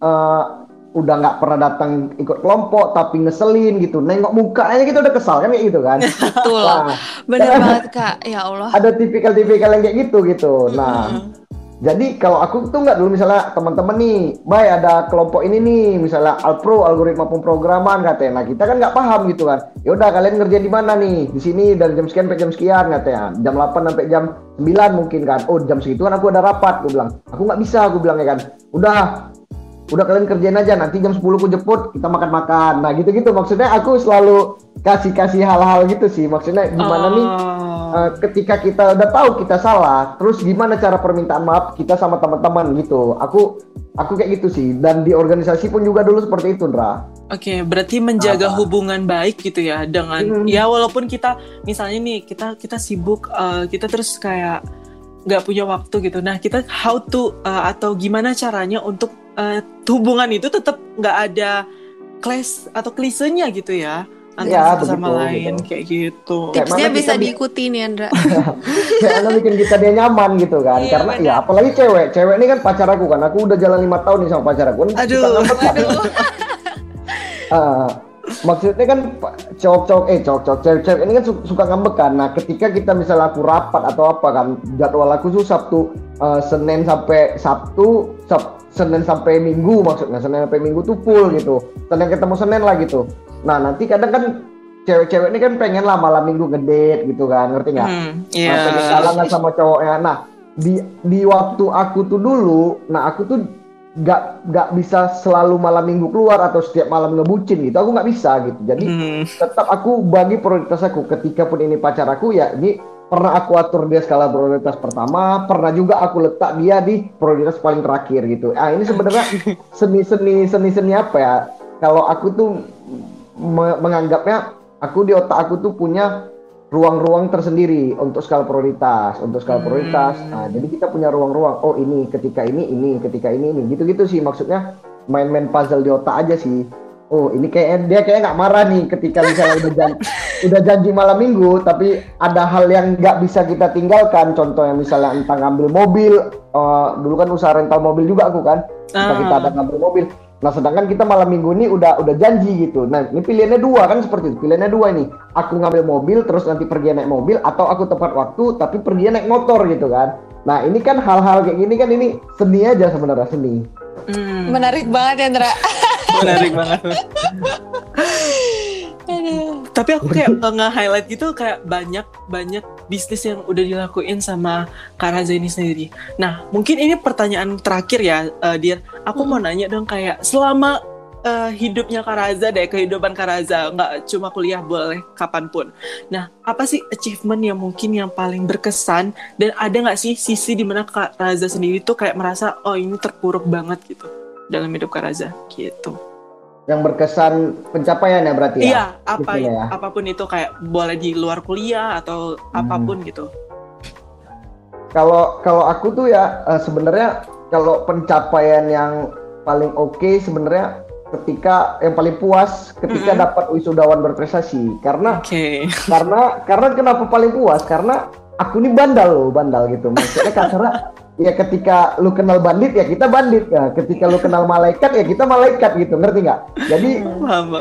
uh, udah nggak pernah datang ikut kelompok tapi ngeselin gitu. Nengok mukanya gitu udah kesal kan kayak gitu kan? Betul. Nah, bener banget kak. Ya Allah. Ada tipikal-tipikal yang kayak gitu gitu. Nah mm-hmm. jadi kalau aku tuh nggak dulu misalnya teman-teman nih baik ada kelompok ini nih misalnya alpro algoritma pemrograman katanya. Nah kita kan nggak paham gitu kan. Ya udah kalian ngerjain di mana nih? Di sini dari jam sekian sampai jam sekian katanya. Jam 8 sampai jam 9 mungkin kan. Oh jam segitu kan aku ada rapat gue bilang. Aku nggak bisa aku bilang ya kan. Udah udah kalian kerjain aja nanti jam 10 ku jemput kita makan-makan nah gitu-gitu maksudnya aku selalu kasih-kasih hal-hal gitu sih maksudnya gimana oh. nih uh, ketika kita udah tahu kita salah terus gimana cara permintaan maaf kita sama teman-teman gitu aku aku kayak gitu sih dan di organisasi pun juga dulu seperti itu Ndra Oke, okay, berarti menjaga Apa? hubungan baik gitu ya dengan hmm. ya walaupun kita misalnya nih kita kita sibuk uh, kita terus kayak nggak punya waktu gitu. Nah kita how to uh, atau gimana caranya untuk uh, hubungan itu tetap nggak ada clash atau klisenya gitu ya antara ya, satu sama lain gitu. kayak gitu. Tipsnya bisa diikuti nih Andra. Karena bikin kita dia nyaman gitu kan. Iya, Karena bener. ya apalagi cewek. Cewek ini kan pacar aku kan. Aku udah jalan lima tahun nih sama pacar aku. Aduh. aduh. uh, maksudnya kan cowok-cowok eh cowok-cowok cewek-cewek ini kan suka ngambek kan. Nah, ketika kita misalnya aku rapat atau apa kan, jadwal aku tuh Sabtu uh, Senin sampai Sabtu, Sab Senin sampai Minggu maksudnya. Senin sampai Minggu tuh full gitu. Senin ketemu Senin lah gitu. Nah nanti kadang kan cewek-cewek ini kan pengen lah malam Minggu ngedate gitu kan ngerti nggak? Hmm, yeah. nah, pengen jalan sama cowoknya. Nah di di waktu aku tuh dulu nah aku tuh nggak nggak bisa selalu malam minggu keluar atau setiap malam ngebucin gitu. Aku nggak bisa gitu. Jadi hmm. tetap aku bagi prioritas aku. Ketika pun ini pacar aku ya ini pernah aku atur dia skala prioritas pertama, pernah juga aku letak dia di prioritas paling terakhir gitu. Ah ini sebenarnya seni-seni seni-seni apa ya? Kalau aku tuh me menganggapnya aku di otak aku tuh punya ruang-ruang tersendiri untuk skala prioritas, untuk skala prioritas. Hmm. Nah, jadi kita punya ruang-ruang. Oh, ini ketika ini, ini ketika ini, ini gitu-gitu sih maksudnya main-main puzzle di otak aja sih oh ini kayak dia kayak nggak marah nih ketika misalnya udah janji, udah janji malam minggu tapi ada hal yang nggak bisa kita tinggalkan. Contohnya misalnya entah ngambil mobil uh, dulu kan usaha rental mobil juga aku kan. Entah kita ada ah. ngambil mobil. Nah sedangkan kita malam minggu ini udah udah janji gitu. Nah ini pilihannya dua kan seperti itu. Pilihannya dua ini. Aku ngambil mobil terus nanti pergi naik mobil atau aku tepat waktu tapi pergi naik motor gitu kan. Nah ini kan hal-hal kayak gini kan ini seni aja sebenarnya seni. Hmm. menarik banget ya Ndra menarik banget tapi aku kayak nge-highlight gitu kayak banyak banyak bisnis yang udah dilakuin sama Kak Raza ini sendiri. Nah, mungkin ini pertanyaan terakhir ya, uh, Dir. Aku hmm. mau nanya dong kayak selama uh, hidupnya Kak Raza deh, kehidupan Kak Raza, nggak cuma kuliah boleh kapan pun. Nah, apa sih achievement yang mungkin yang paling berkesan dan ada nggak sih sisi di mana Kak Raza sendiri tuh kayak merasa oh ini terpuruk banget gitu? Dalam hidup Karaza gitu. yang berkesan pencapaian ya berarti ya? Iya, apa Gitu ya. apa pun itu kayak boleh di luar kuliah atau Hmm. apa pun gitu. Kalau kalau aku tuh ya eh, sebenarnya kalau pencapaian yang paling oke sebenarnya ketika yang paling puas ketika Mm-mm. dapat wisudawan berprestasi karena Oke. karena karena kenapa paling puas karena aku ini bandal loh bandal gitu maksudnya karena ya ketika lu kenal bandit ya kita bandit. Ya ketika lu kenal malaikat ya kita malaikat gitu. Ngerti nggak? Jadi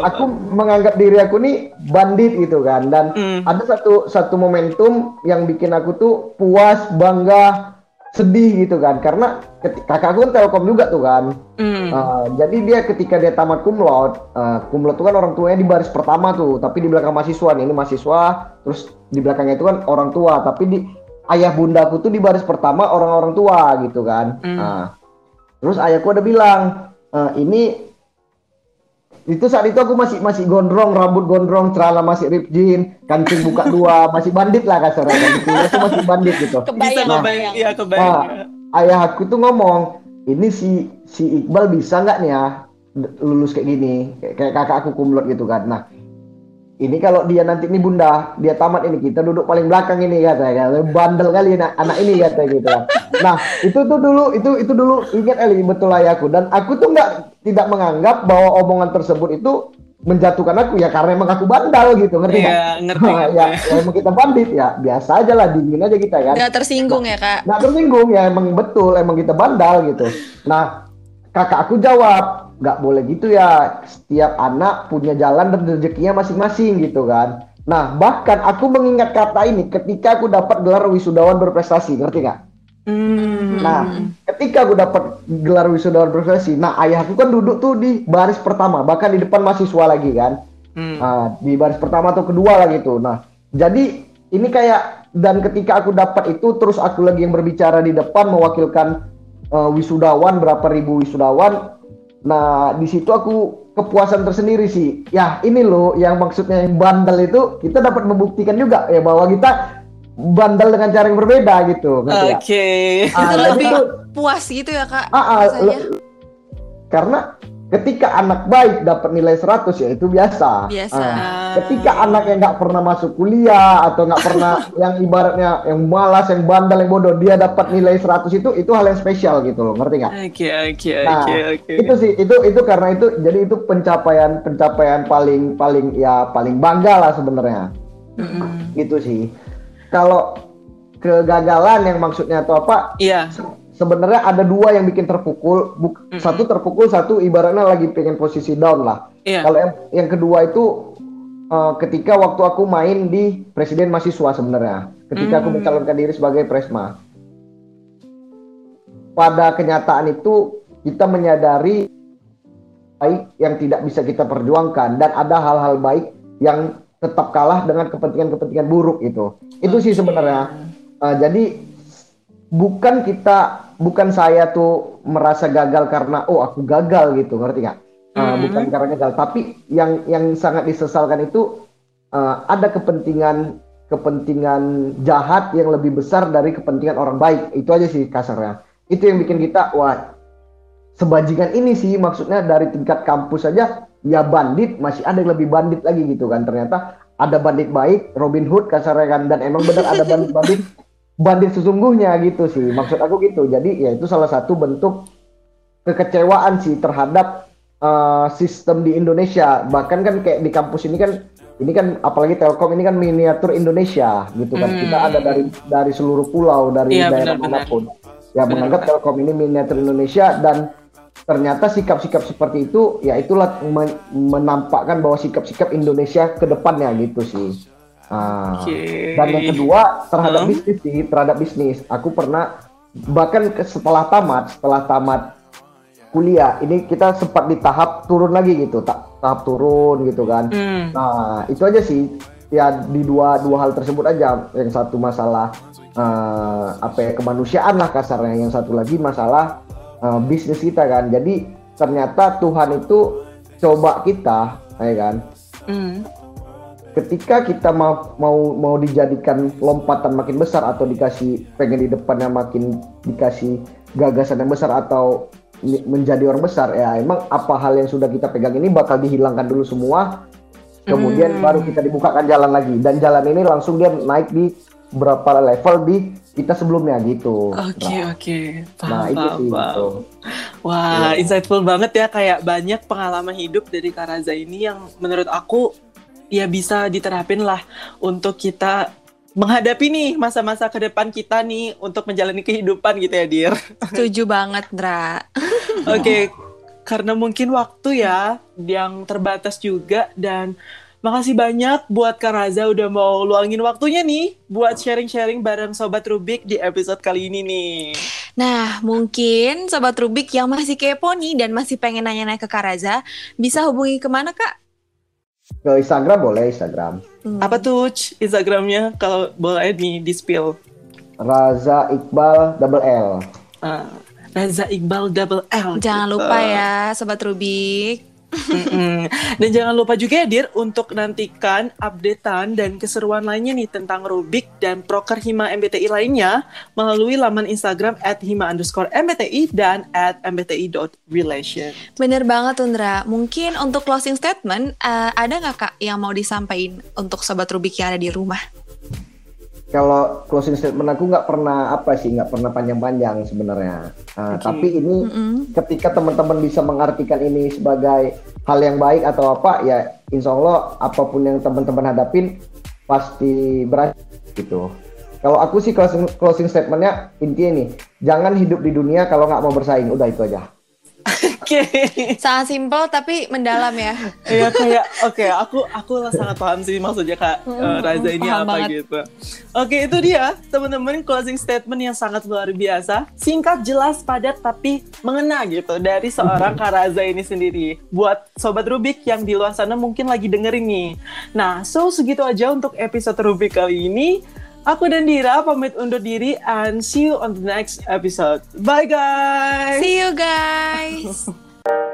aku menganggap diri aku nih bandit gitu kan. Dan Hmm. ada satu satu momentum yang bikin aku tuh puas bangga sedih gitu kan. Karena keti- kakakku kan telkom juga tuh kan. Hmm. Uh, jadi dia ketika dia tamat kumlot, uh, kumlot itu kan orang tuanya di baris pertama tuh, tapi di belakang mahasiswa nih, ini mahasiswa, terus di belakangnya itu kan orang tua, tapi di ayah bundaku tuh di baris pertama orang-orang tua gitu kan. Hmm. Nah, terus ayahku ada bilang, "Eh, ini itu saat itu aku masih masih gondrong, rambut gondrong, celana masih rip jean, kancing buka dua, masih bandit lah kasarnya kan. Itu itu masih bandit gitu. Bisa Kebayang, iya Ah, kebayang. ayah aku tuh ngomong ini si si Iqbal bisa nggak nih ya lulus kayak gini kayak, kayak kakak aku kumlot gitu kan nah ini kalau dia nanti ini bunda dia tamat ini kita duduk paling belakang ini katanya kan bandel kali anak, anak ini katanya gitu kan nah itu tuh dulu itu itu dulu ingat Eli betul ayahku dan aku tuh nggak tidak menganggap bahwa omongan tersebut itu menjatuhkan aku ya karena emang aku bandal gitu ngerti nggak? Iya, ngerti. ya, ngerti. ya emang kita bandit ya biasa aja lah dingin aja kita kan Nggak tersinggung ya kak? nggak tersinggung ya emang betul emang kita bandal gitu nah kakak aku jawab nggak boleh gitu ya setiap anak punya jalan dan rezekinya masing-masing gitu kan nah bahkan aku mengingat kata ini ketika aku dapat gelar wisudawan berprestasi ngerti nggak Hmm. Nah, ketika aku dapat gelar wisudawan berprestasi, nah ayahku kan duduk tuh di baris pertama, bahkan di depan mahasiswa lagi kan. Hmm. Nah, di baris pertama atau kedua lah gitu. Nah, jadi ini kayak dan ketika aku dapat itu terus aku lagi yang berbicara di depan mewakilkan eh, wisudawan berapa ribu wisudawan. Nah, di situ aku kepuasan tersendiri sih. Ya, ini loh yang maksudnya yang bandel itu kita dapat membuktikan juga ya bahwa kita bandel dengan cara yang berbeda gitu. ngerti nggak? Oke. Ah, Itu jadi lebih tuh- puas gitu ya kak? Ah, ah, le- karena ketika anak baik dapat nilai 100 ya itu biasa. Biasa. Ah, ketika anak yang nggak pernah masuk kuliah atau nggak pernah yang ibaratnya yang malas, yang bandel, yang bodoh dia dapat nilai 100 itu itu hal yang spesial gitu loh, ngerti nggak? Oke, oke, Nah, oke, oke. itu sih itu itu karena itu jadi itu pencapaian pencapaian paling paling ya paling bangga lah sebenarnya. Mm-mm. Gitu sih. Kalau kegagalan yang maksudnya atau apa Iya. Se- sebenarnya ada dua yang bikin terpukul. Buk- Mm-mm. Satu terpukul, satu ibaratnya lagi pengen posisi down lah. Iya. Kalau yang, yang kedua itu eh, ketika waktu aku main di presiden mahasiswa sebenarnya. Ketika aku Hmm. mencalonkan diri sebagai presma. Pada kenyataan itu kita menyadari baik yang tidak bisa kita perjuangkan dan ada hal-hal baik yang tetap kalah dengan kepentingan-kepentingan buruk itu. Itu sih sebenarnya. Uh, jadi bukan kita, bukan saya tuh merasa gagal karena oh aku gagal gitu, ngerti nggak? Uh, Mhm. Bukan karena gagal, tapi yang yang sangat disesalkan itu uh, ada kepentingan kepentingan jahat yang lebih besar dari kepentingan orang baik. Itu aja sih kasarnya. Itu yang bikin kita wah sebajingan ini sih maksudnya dari tingkat kampus saja ya bandit masih ada yang lebih bandit lagi gitu kan ternyata ada bandit baik Robin Hood kasarnya kan dan emang benar ada bandit-bandit bandit sesungguhnya gitu sih maksud aku gitu jadi ya itu salah satu bentuk kekecewaan sih terhadap uh, sistem di Indonesia bahkan kan kayak di kampus ini kan ini kan apalagi Telkom ini kan miniatur Indonesia gitu kan Hmm. kita ada dari dari seluruh pulau dari Iya, daerah benar-benar. mana pun ya Benar, menganggap Pak. Telkom ini miniatur Indonesia dan ternyata sikap-sikap seperti itu ya itulah men- menampakkan bahwa sikap-sikap Indonesia ke depannya gitu sih. Ah. Oke. Dan yang kedua terhadap Hmm. bisnis sih, terhadap bisnis. Aku pernah bahkan setelah tamat, setelah tamat kuliah, ini kita sempat di tahap turun lagi gitu, ta- tahap turun gitu kan. Hmm. Nah, itu aja sih. Ya di dua dua hal tersebut aja. Yang satu masalah eh, apa ya kemanusiaan lah kasarnya. Yang satu lagi masalah eh, bisnis kita kan. Jadi ternyata Tuhan itu coba kita, ya kan. Hmm. Ketika kita mau mau mau dijadikan lompatan makin besar atau dikasih pengen di depannya makin dikasih gagasan yang besar atau menjadi orang besar ya emang apa hal yang sudah kita pegang ini bakal dihilangkan dulu semua kemudian Hmm. baru kita dibukakan jalan lagi dan jalan ini langsung dia naik di berapa level di kita sebelumnya gitu. Oke Nah, oke, paham nah itu sih paham. gitu. Wah, Iya. insightful banget ya kayak banyak pengalaman hidup dari Karaza ini yang menurut aku ya bisa diterapin lah untuk kita menghadapi nih masa-masa ke depan kita nih untuk menjalani kehidupan gitu ya, Dir. Setuju banget, Ndra. Oke, karena mungkin waktu ya yang terbatas juga dan makasih banyak buat Karaza udah mau luangin waktunya nih buat sharing-sharing bareng Sobat Rubik di episode kali ini nih. Nah, mungkin Sobat Rubik yang masih kepo nih dan masih pengen nanya-nanya ke Karaza, bisa hubungi ke mana, Kak? Ke Instagram boleh Instagram. Hmm. Apa tuh Instagramnya kalau boleh di spill? Raza Iqbal double L. Ah, Raza Iqbal double L. Jangan gitu. lupa ya, Sobat Rubik. Mm-mm. Dan jangan lupa juga ya Dir untuk nantikan updatean dan keseruan lainnya nih tentang Rubik dan proker Hima MBTI lainnya melalui laman Instagram at Hima underscore MBTI dan at MBTI.relation. Bener banget, Tundra. Mungkin untuk closing statement, eh, ada nggak, Kak, yang mau disampaikan untuk Sobat Rubik yang ada di rumah? Kalau closing statement aku nggak pernah apa sih nggak pernah panjang-panjang sebenarnya. Nah, Oke. Tapi ini Mm-mm. ketika teman-teman bisa mengartikan ini sebagai hal yang baik atau apa ya insya Allah apa pun yang teman-teman hadapin pasti berhasil gitu. Kalau aku sih closing, closing statementnya intinya nih jangan hidup di dunia kalau nggak mau bersaing udah itu aja. Oke. Sangat simpel tapi mendalam ya. Iya kayak oke aku aku sangat paham sih maksudnya Kak eh, Raza ini paham apa banget. gitu. Oke itu dia teman-teman closing statement yang sangat luar biasa, singkat, jelas, padat tapi mengena gitu dari seorang Kak Raza ini sendiri. Buat sobat Rubik yang di luar sana mungkin lagi dengerin nih. Nah so segitu aja untuk episode Rubik kali ini. Aku dan Dira pamit undur diri and see you on the next episode. Bye guys. See you guys.